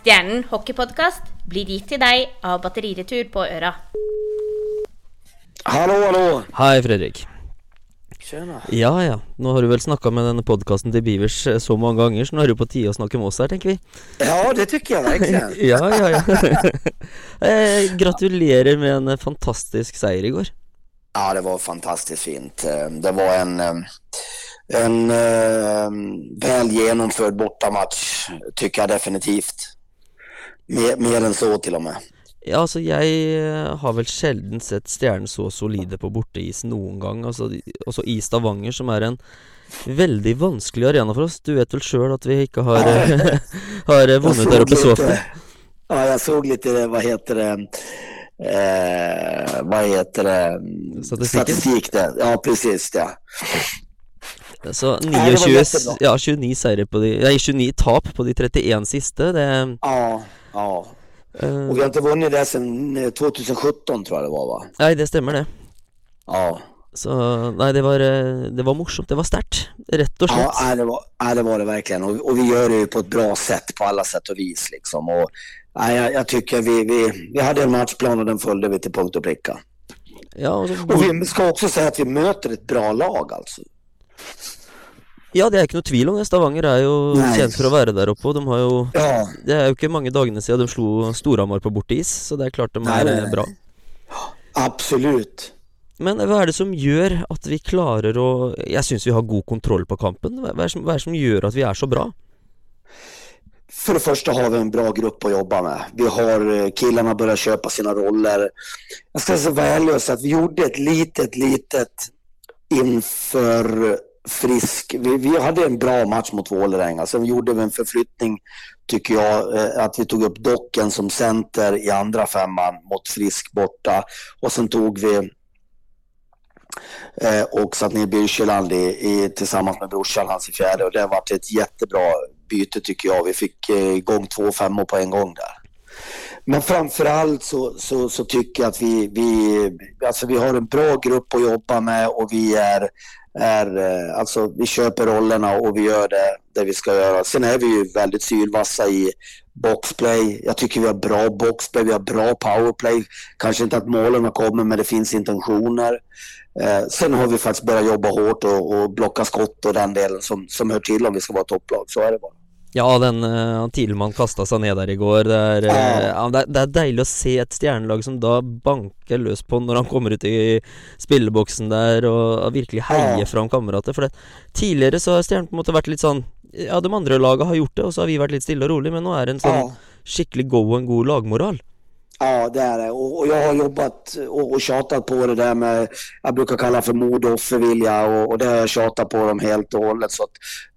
Stjernen hockeypodkast blir gitt til deg av Batteriretur på Øra. Hallå, hallå! Hej Fredrik. Tjena. Ja ja, nå har du vel snakka med denne podkasten til Bivers eh, så mange ganger, så nå er det jo på tide å snakke med oss her, tenker vi. Ja, det tycker jag verkligen. Ja ja ja. eh, gratulerer med en eh, fantastisk seier i går. Ja, det var fantastiskt fint. Eh, Det var en, en eh, väl genomförd bortamatch, tycker jag definitivt. Mer, mer än så till och med. Ja, altså jeg eh, har vel sjelden sett Stjernen så solide på borteis noen gang. Altså, også i Stavanger, som er en veldig vanskelig arena for oss. Du vet vel sjøl at vi ikke har, har Jag vunnet der oppe så ofte. Ja, jag såg lite, vad heter det, eh, vad heter det, statistik där. Ja, precis det. Så Nej, det var 29, jättebra. ja, 29 seire på de Nei, 29 tap på de 31 siste. Det Ja, ja. eh, Och vi har inte vunnit det sedan eh, 2017 tror jag det var va? Nei, det stemmer, det. Ja. Så Nei, det var, eh, det var morsomt. Det var sterkt. Rett og Ja, slett. nej, det var, nej, det var det verkligen. Och, och vi gör det ju på ett bra sätt på alla sätt och vis. Liksom. Och, nej, jag, jag tycker vi, vi, vi hade en matchplan och den följde vi till punkt och pricka. Ja, og så, Och vi ska också säga att vi möter ett bra lag alltså. Ja, det er ikke noe tvil om det. Stavanger er jo Nei. kjent for å være der oppe, og de har jo Ja, Det er jo ikke mange dagene siden de slo Storhamar på borteis, så det er klart de er nei, bra. absolut. Men hva er det som gjør at vi klarer å Jeg syns vi har god kontroll på kampen. Hva hva er, det som, hva er det som gjør at vi er så bra? För det första har vi en bra grupp att jobba med. Vi har eh, killarna börjat köpa sina roller. Jag ska så vara ärlig och säga att vi gjorde ett litet, litet inför Frisk. Vi, vi hade en bra match mot Vålerenga. Sen gjorde vi en förflyttning, tycker jag, eh, att vi tog upp Docken som center i andra femman mot Frisk borta. Och sen tog vi eh, och satt ner Birkeland i, i, tillsammans med brorsan hans i fjärde och det har varit ett jättebra byte tycker jag. Vi fick eh, igång två femmor på en gång där. Men framförallt så, så, så tycker jag att vi, vi, alltså vi har en bra grupp att jobba med och vi är, är eh, alltså vi köper rollerna och vi gör det, det vi ska göra. Sen är vi ju väldigt sylvassa i boxplay. Jag tycker vi har bra boxplay, vi har bra powerplay. Kanske inte att målen har kommit men det finns intentioner. Eh, sen har vi faktiskt börjat jobba hårt och, och blocka skott och den delen som, som hör till om vi ska vara topplag. Så är det bara. Ja, den uh, han Thielmann kasta seg ned der i går. Det er, eh, Ja. det, er, det er deilig å se et stjernelag som da banker løs på når han kommer ut i spilleboksen der og virkelig heier Ja. fram kamerater. For det, tidligere så har Stjernen på en måte vært litt sånn Ja, de andre laga har gjort det, og så har vi vært litt stille og rolig, men nå er det en sånn Ja. skikkelig go og en god lagmoral. Ja, det är det. Och, och jag har jobbat och, och tjatat på det där med, jag brukar kalla för mod och offervilja och, och det har jag tjatat på dem helt och hållet. Så att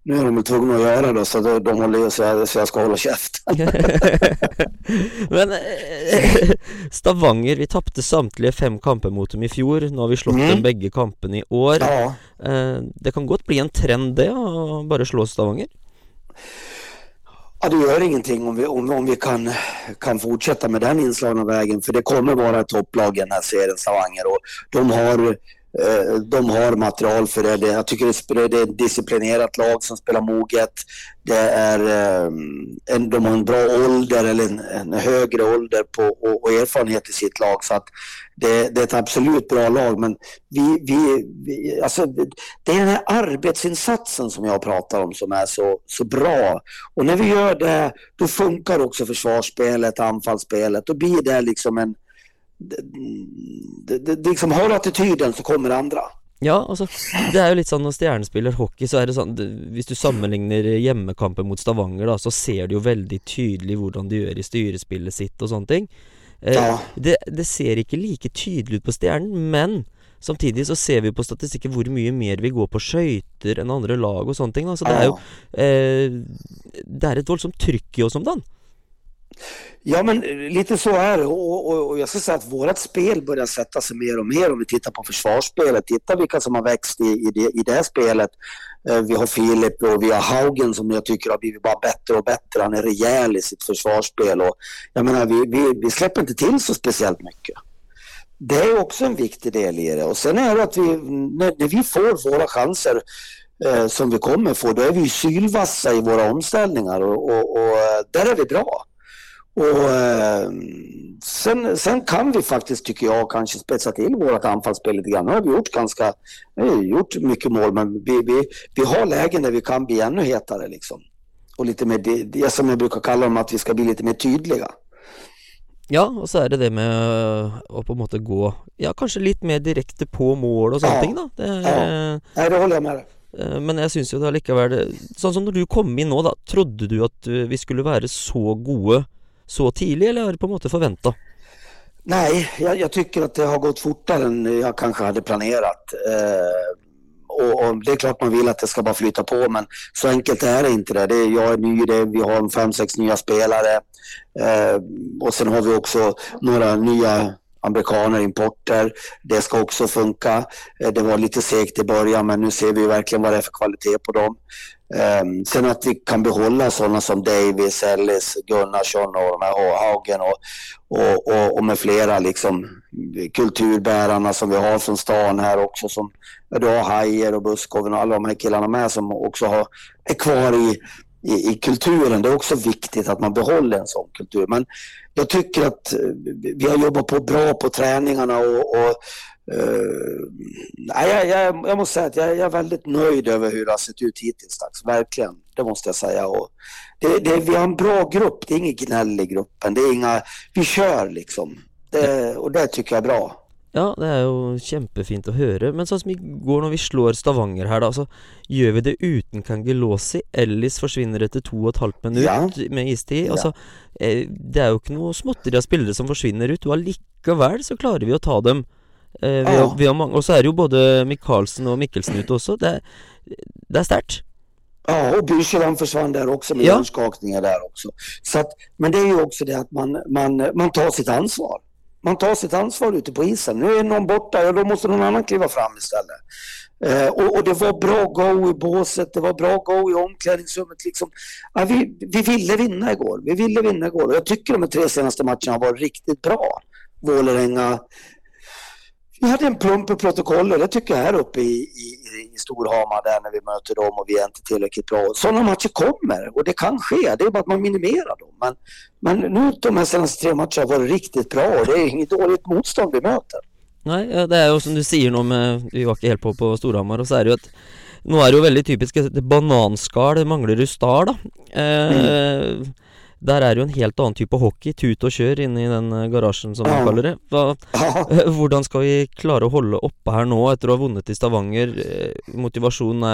nu är de tvungna att göra det så de, de håller så jag, så jag ska hålla käft. Men eh, Stavanger, vi tapte samtlige fem kamper mot dem i fjor. Nå har vi slått Mhm. dem begge kampene i år. Ja, Eh, det kan godt bli en trend, det, å bare slå Stavanger ja det gör ingenting om vi, om, om vi kan, kan fortsätta med den inslagna vägen för det kommer vara ett topplag i den här serien Stavanger och de har Eh, de har material för det. Jag tycker det är- ett disciplinerat lag som spelar moget. Det är, eh, en, de har en bra ålder eller en, en högre ålder på, och, och erfarenhet i sitt lag. Så att det, det är ett absolut bra lag. Men vi, vi, vi, alltså, det är den här arbetsinsatsen som jag pratar om som är så, så bra. Och när vi gör det, då funkar också försvarsspelet, anfallsspelet. Då blir det liksom en... Det, det, det, liksom, har du attityden så kommer andra. Ja, altså, det er jo litt sånn når Stjernen spiller hockey, så er det sånn Hvis du sammenligner hjemmekamper mot Stavanger, da, så ser du jo veldig tydelig hvordan de gjør i styrespillet sitt og sånne ting. Eh, Ja. det, det ser ikke like tydelig ut på Stjernen, men samtidig så ser vi på statistikken hvor mye mer vi går på skøyter enn andre lag og sånne ting. Da. Så det er jo eh, Det er et voldsomt trykk i oss om dagen. Ja, men eh, lite så är det. Och, och, och jag ska säga att vårt spel börjar sätta sig mer och mer om vi tittar på försvarsspelet. Titta vilka som har växt i, i, det, i det spelet. Eh, vi har Filip och vi har Haugen som jag tycker har blivit bara bättre och bättre. Han är rejäl i sitt försvarsspel. Och jag menar, vi, vi, vi släpper inte till så speciellt mycket. Det är också en viktig del i det. Och sen är det att vi, när, när vi får våra chanser eh, som vi kommer få, då är vi sylvassa i våra omställningar och, och, och eh, där är vi bra och eh, sen, sen kan vi faktiskt, tycker jag, kanske spetsa till vårt anfallsspel lite grann. Nu har vi gjort ganska, vi har gjort mycket mål, men vi, vi, vi har lägen där vi kan bli ännu hetare liksom. Och lite mer, det, det som jag brukar kalla dem, att vi ska bli lite mer tydliga. Ja, og så er det det med å på en måte gå Ja, kanskje litt mer direkte på mål og sånne Ja. ting, da. Det er, Ja. Nej, det håller jag med dig. eh, Men jeg syns jo det allikevel Sånn som når du kom inn nå, da. Trodde du at eh, vi skulle være så gode så tidigt eller har det på en måte? Nej, jag, jag tycker att det har gått fortare än jag kanske hade planerat. Eh, och, och det är klart man vill att det ska bara flyta på, men så enkelt är det inte. Det. Det är, jag är ny, det, vi har fem, sex nya spelare eh, och sen har vi också några nya amerikaner, importer. Det ska också funka. Eh, det var lite segt i början, men nu ser vi verkligen vad det är för kvalitet på dem. Um, sen att vi kan behålla sådana som Davis, Ellis, Gunnarsson och, de här- och Haugen och, och, och, och med flera liksom, kulturbärarna som vi har från stan här också. Som, du har Hajer och Buskoven och alla de här killarna med som också har, är kvar i, i, i kulturen. Det är också viktigt att man behåller en sån kultur. Men jag tycker att eh, vi har jobbat på bra på träningarna och, och eh, nej, jag, jag, jag måste säga att jag, jag är väldigt nöjd över hur det har sett ut hittills. Dags. Verkligen, det måste jag säga. Och det, det, vi har en bra grupp, det är ingen gnäll i gruppen. Det är inga, vi kör liksom. Det, och det tycker jag är bra. Ja, det er jo kjempefint å høre. Men sånn som i går når vi slår Stavanger her, da. Så gjør vi det uten Kangelosi. Ellis forsvinner etter to og et halvt minutt Ja. med istid. Ja. Altså, eh, det er jo ikke noe småtteri av spillere som forsvinner ut. Og allikevel så klarer vi å ta dem. Eh, vi, Ja. har, vi har mange, og så er det jo både Michaelsen og Mikkelsen ute også. Det, det er sterkt. Ja, och Byrkjeland försvann där också med Ja. hjärnskakningar där också. Så att, men det är ju också det att man, man, man tar sitt ansvar. Man tar sitt ansvar ute på isen. Nu är någon borta, ja, då måste någon annan kliva fram istället. Eh, och, och det var bra go i båset, det var bra go i omklädningsrummet. Liksom. Ja, vi, vi ville vinna igår. Vi ville vinna igår. Och jag tycker de tre senaste matcherna varit riktigt bra. Vålerenga. Vi hade en plump i protokollet, det tycker jag här uppe i, i, i Storhamar där när vi möter dem och vi är inte tillräckligt bra. Sådana matcher kommer och det kan ske, det är bara att man minimerar dem. Men, men nu de här senaste tre matcherna varit riktigt bra och det är inget dåligt motstånd vi möter. Nei, ja, det er jo som du sier nå med Vi var helt på på Storhamar, og så er det jo at Nå er det jo veldig typisk et bananskall Manglerud Star, da. Eh, Der er det jo en helt annen type hockey. Tut og kjør inne i den eh, garasjen, som Ja. de kaller det. Eh, hvordan skal vi klare å holde oppe her nå, etter å ha vunnet i Stavanger? Eh, Motivasjonen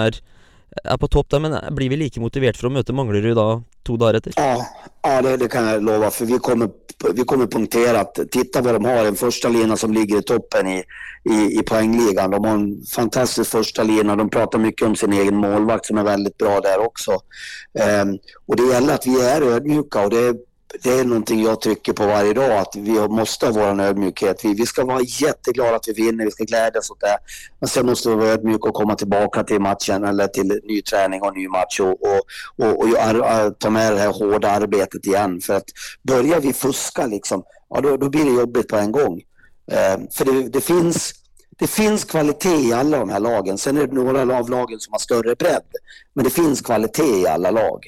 er, på topp der, men blir vi like motivert for å møte Manglerud da to dager etter? ja, ja det, det kan jag lova för vi kommer, vi kommer punkterat. Titta vad de har, en första lina som ligger i toppen i, i, i poängligan. De har en fantastisk första lina. De pratar mycket om sin egen målvakt som är väldigt bra där också. Ehm, och det gäller att vi är ödmjuka och det, det är någonting jag trycker på varje dag, att vi måste ha vår ödmjukhet. Vi, vi ska vara jätteglada att vi vinner, vi ska glädjas åt det. Men sen måste vi vara ödmjuka och komma tillbaka till matchen eller till ny träning och ny match och, och, och, och ar- ta med det här hårda arbetet igen. För att börjar vi fuska liksom, ja då, då blir det jobbigt på en gång. Eh, för det, det, finns, det finns kvalitet i alla de här lagen. Sen är det några av lagen som har större bredd. Men det finns kvalitet i alla lag.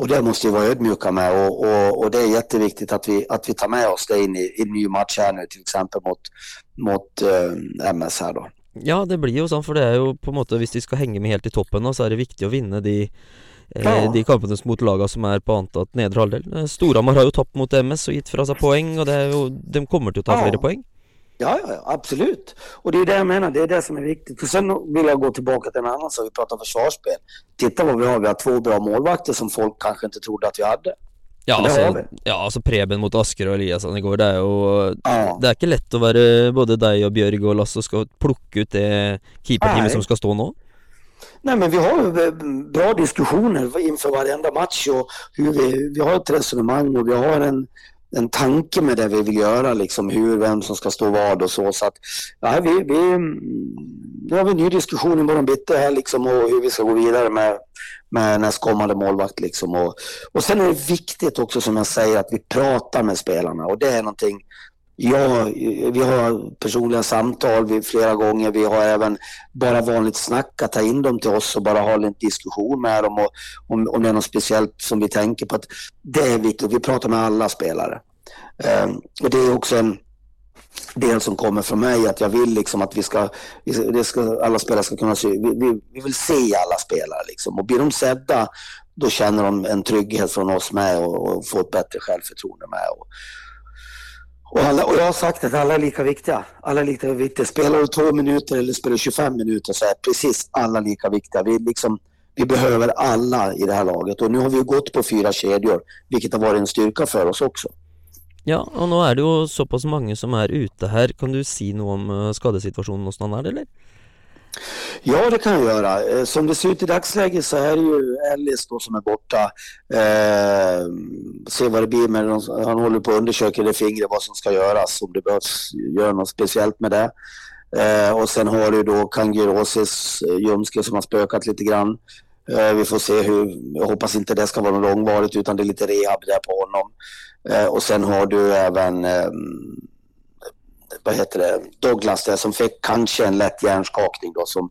Och det måste vi vara ödmjuka med och, och, och det är jätteviktigt att vi, att vi tar med oss det in i, i en ny match här nu till exempel mot, mot eh, MS här då. Ja, det blir jo sånn, for det er jo på måte Hvis vi skal henge med helt i toppen så er det viktig å vinne de eh, Ja. De kampene mot laga som er på antatt nedre halvdel. Eh, Storhamar har jo tapt mot MS og gitt fra seg poeng, og det er jo, de kommer til å ta Ja. flere poeng. Ja, ja, absolut. Och det är det jag menar, det är det som är viktigt. För sen vill jag gå tillbaka till en annan sak, vi pratar försvarsspel. Titta vad vi har, vi har två bra målvakter som folk kanske inte trodde att vi hade. Ja, altså, ja, altså Preben mot Asker og Eliasson i går, det er jo Ja, Det er ikke lett å være både deg og Bjørg og Lasse og skal plukke ut det keeperteamet som skal stå nå. Nej, men vi har ju eh, bra diskussioner inför varenda match och hur vi, vi har ett resonemang och vi har en, en tanke med det vi vill göra, liksom hur, vem som ska stå vad och så. så att, ja, vi, vi, nu har vi en ny diskussion i morgon bitti här liksom och hur vi ska gå vidare med, med nästkommande målvakt. Liksom. Och, och sen är det viktigt också som jag säger att vi pratar med spelarna och det är någonting Ja, vi har personliga samtal vi, flera gånger. Vi har även bara vanligt snack, att ta in dem till oss och bara ha en diskussion med dem och, om, om det är något speciellt som vi tänker på. Att det är viktigt. Vi pratar med alla spelare. Um, och det är också en del som kommer från mig, att jag vill liksom att vi ska, vi ska alla spelare ska kunna se, vi, vi, vi vill se alla spelare liksom. Och blir de sedda, då känner de en trygghet från oss med och, och får ett bättre självförtroende med. Och, och, alla, och jag har sagt att alla är lika viktiga. Alla är lika viktiga. Spelar du två minuter eller spelar du 25 minuter så är precis alla lika viktiga. Vi, liksom, vi behöver alla i det här laget och nu har vi gått på fyra kedjor, vilket har varit en styrka för oss också. Ja, och nu är det ju så pass många som är ute här. Kan du säga något om eh, skadesituationen hos någon eller? Ja, det kan jag göra. Eh, som det ser ut i dagsläget så är det ju Ellis då som är borta. Eh, se vad det blir med Han håller på att undersöka det fingret vad som ska göras, om det behövs göra något speciellt med det. Eh, och sen har du då Kangirosis eh, ljumske som har spökat lite grann. Eh, vi får se hur, jag hoppas inte det ska vara något långvarigt utan det är lite rehab där på honom. Eh, och sen har du även ehm, vad heter det, Douglas där som fick kanske en lätt hjärnskakning då som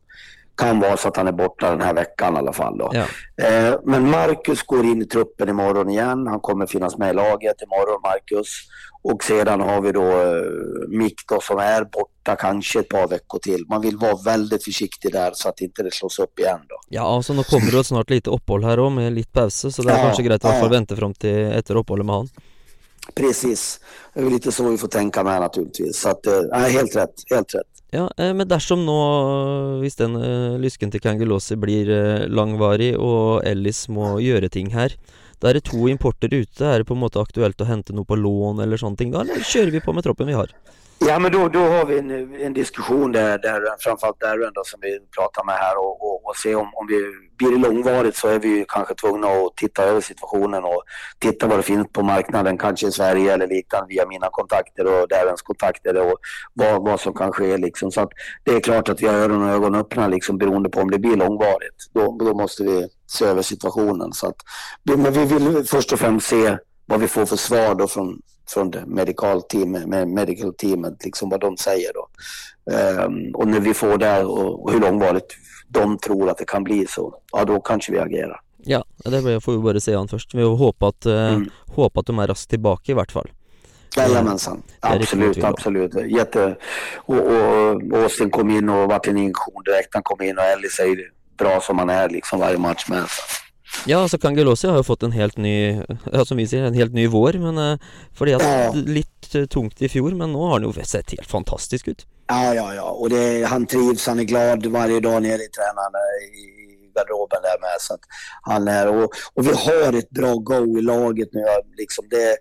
kan vara så att han är borta den här veckan i alla fall. Då. Ja. Eh, men Marcus går in i truppen imorgon igen. Han kommer finnas med i laget imorgon, Marcus. Och sedan har vi då eh, Mick då, som är borta kanske ett par veckor till. Man vill vara väldigt försiktig där så att inte det slås upp igen då. Ja, så nu kommer det snart lite uppehåll här också med lite paus så det är ja, kanske grejt att ja. vänta fram till efter uppehållet med honom. Precis. Det är lite så vi får tänka med naturligtvis. Så att, äh, helt rätt, helt rätt. Ja, eh, men dersom nå, eh, hvis den äh, lysken til Kangelåsi blir äh, langvarig og Ellis må gjøre ting her, da er det to importer ute. Er det på en måte aktuelt å hente noe på lån eller sånne ting da, eller kjører vi på med troppen vi har? Ja, men då, då har vi en, en diskussion där, där framförallt Darren då, som vi pratar med här och, och, och se om, om vi blir det långvarigt så är vi kanske tvungna att titta över situationen och titta vad det finns på marknaden, kanske i Sverige eller liknande via mina kontakter och Darrens kontakter och vad, vad som kan ske liksom. Så att det är klart att vi har öron och ögon öppna liksom beroende på om det blir långvarigt. Då, då måste vi se över situationen. Så att, men vi vill först och främst se vad vi får för svar då från, från medical, team, medical teamet, liksom vad de säger då. Um, och när vi får det och, och hur långvarigt de tror att det kan bli så, ja då kanske vi agerar. Ja, det får vi bara säga först. Vi hoppas att, uh, mm. hoppa att de är raskt tillbaka i vart fall. Jajamensan, absolut, absolut. Jätte... Och, och Austin kom in och vart en injektion direkt. Han kom in och Ellis är bra som han är liksom varje match med. Ja, altså Kangelossi har jo fått en helt ny Ja, som vi sier, en helt ny vår. Men uh, fordi at. Litt uh, tungt i fjor, men nå har han jo sett helt fantastisk ut. Ja, ja, ja. Och det, han trivs, han är glad varje dag nere i tränarna i garderoben där med. Så att han är, och, och vi har ett bra go i laget nu. Liksom det,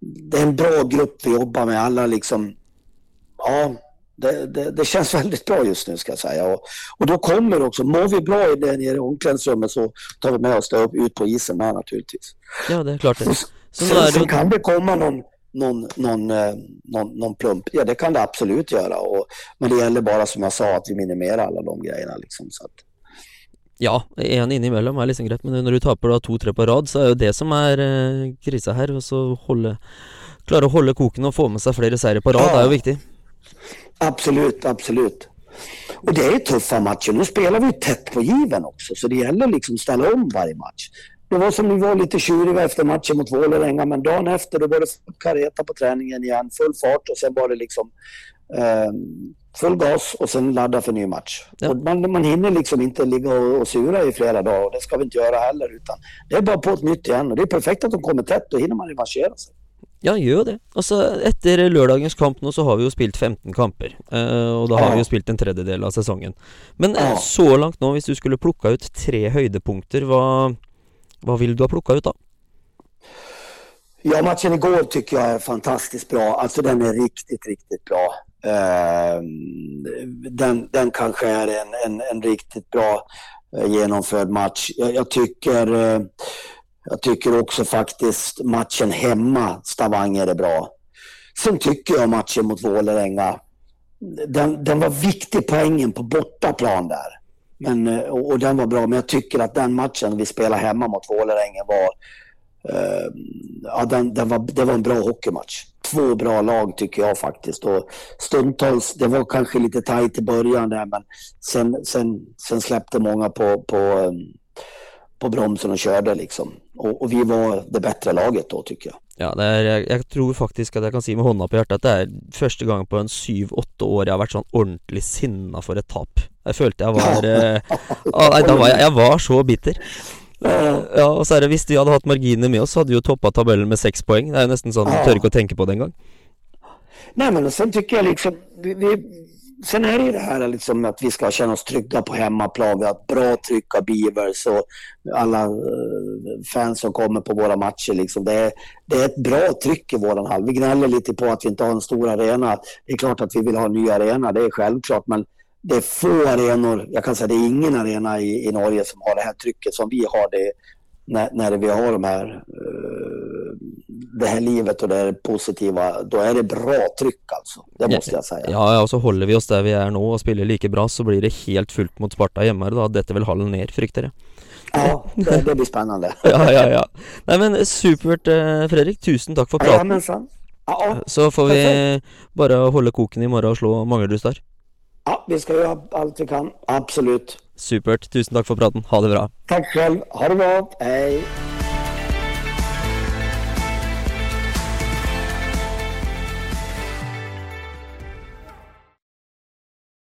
det är en bra grupp vi jobbar med. Alla liksom, ja, det, det, det, känns väldigt bra just nu ska jag säga. Och, och då kommer också, mår vi bra i det nere i omklädningsrummet så tar vi med oss det ut på isen med naturligtvis. Ja, det är klart det. Så, så sen, sen kan det komma någon, någon, någon, eh, någon, någon plump. Ja, det kan det absolut göra. Och, men det gäller bara som jag sa att vi minimerar alla de grejerna. Liksom, så att. Ja, en innimellom är liksom greit, men när du taper to-tre på rad, så är det det som är eh, krisa här. Och så hålla, klara att hålla koken och få med sig flera serier på rad ja. är ju viktigt. Absolut, absolut. Och det är tuffa matcher. Nu spelar vi tätt på given också, så det gäller liksom att ställa om varje match. Det var som vi var lite tjuriga efter matchen mot Vålerenga, men dagen efter då var det kareta på träningen igen, full fart och sen var det liksom eh, full gas och sen ladda för ny match. Ja. Och man, man hinner liksom inte ligga och, och sura i flera dagar och det ska vi inte göra heller, utan det är bara på ett nytt igen och det är perfekt att de kommer tätt, då hinner man revanschera sig. Ja, gjør det. Altså, etter lørdagens kamp nå så har vi jo spilt 15 kamper. Uh, og da har vi jo spilt en tredjedel av sesongen. Men uh, så langt nå, hvis du skulle plukka ut tre høydepunkter, hva, vad vill du ha plockat ut då? Ja, matchen igår tycker jag är fantastiskt bra. Alltså den är riktigt, riktigt bra. Uh, den, den kanske är en, en, en riktigt bra uh, genomförd match. Jag, jag tycker jag tycker också faktiskt matchen hemma, Stavanger, är bra. Sen tycker jag matchen mot Vålerenga, den, den var viktig poängen på bortaplan där. Men, och, och den var bra, men jag tycker att den matchen vi spelade hemma mot Vålerenga var, uh, ja, den, den var, det var en bra hockeymatch. två bra lag tycker jag faktiskt. Och stundtals, det var kanske lite tajt i början där men sen, sen, sen släppte många på, på, eh, på bromsen och körde liksom. Och, och vi var det bättre laget då tycker jag. Ja, det er, jeg, jeg tror faktisk at jeg kan si med hånda på hjertet at det er første gang på en syv-åtte år jeg har vært sånn ordentlig sinna for et tap. Jeg følte jeg var eh, ah, da var jeg, jeg var så bitter. Ja, og så er det Hvis vi hadde hatt marginer med oss, så hadde vi jo toppa tabellen med seks poeng. Det jo nesten sånn, jeg tør ikke å tenke på det engang. Nej men sen tycker jag liksom, vi, vi, sen är det ju det här liksom att vi ska känna oss trygga på hemmaplan. Vi har ett bra tryck av Beavers och alla eh, fans som kommer på våra matcher. Liksom. Det, är, det är ett bra tryck i våran hall. Vi gnäller lite på att vi inte har en stor arena. Det är klart att vi vill ha en ny arena, det är självklart. Men det är få arenor, jag kan säga det är ingen arena i, i Norge som har det här trycket som vi har det när, när vi har de här, uh, det här livet och det här positiva, då är det bra tryck alltså. Det måste jag säga. Ja, ja, og så holder vi oss der vi er nå og spiller like bra, så blir det helt fullt mot Sparta hjemme. Da detter vel hallen ned, frykter jeg. Ja, det, det blir spännande. Ja, ja, ja. Nei, men supert, eh, Fredrik. Tusen takk for praten. Jajamensan. Ja, Så får vi bare holde koken i morgen og slå Manglerud Star. ja, vi ska göra allt vi kan. Absolut. Supert. Tusen takk for praten. Ha det bra. Tack själv. Ha det bra. Hej.